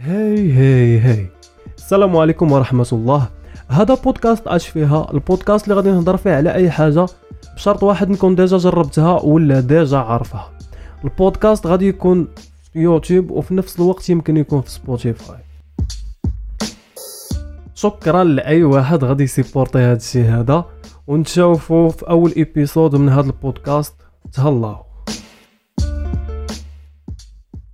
hi hi hi. السلام عليكم ورحمة الله. هذا بودكاست اش فيها البودكاست اللي غادي نهضر فيه على أي حاجة بشرط واحد نكون déjà جربتها ولا déjà عارفها. البودكاست غادي يكون في يوتيوب وفي نفس الوقت يمكن يكون في سبوتيفاي. شكرا لأي واحد غادي يسيبورتي هذا الشيء هذا ونتشوفوا في أول épisode من هذا البودكاست. تهلاو.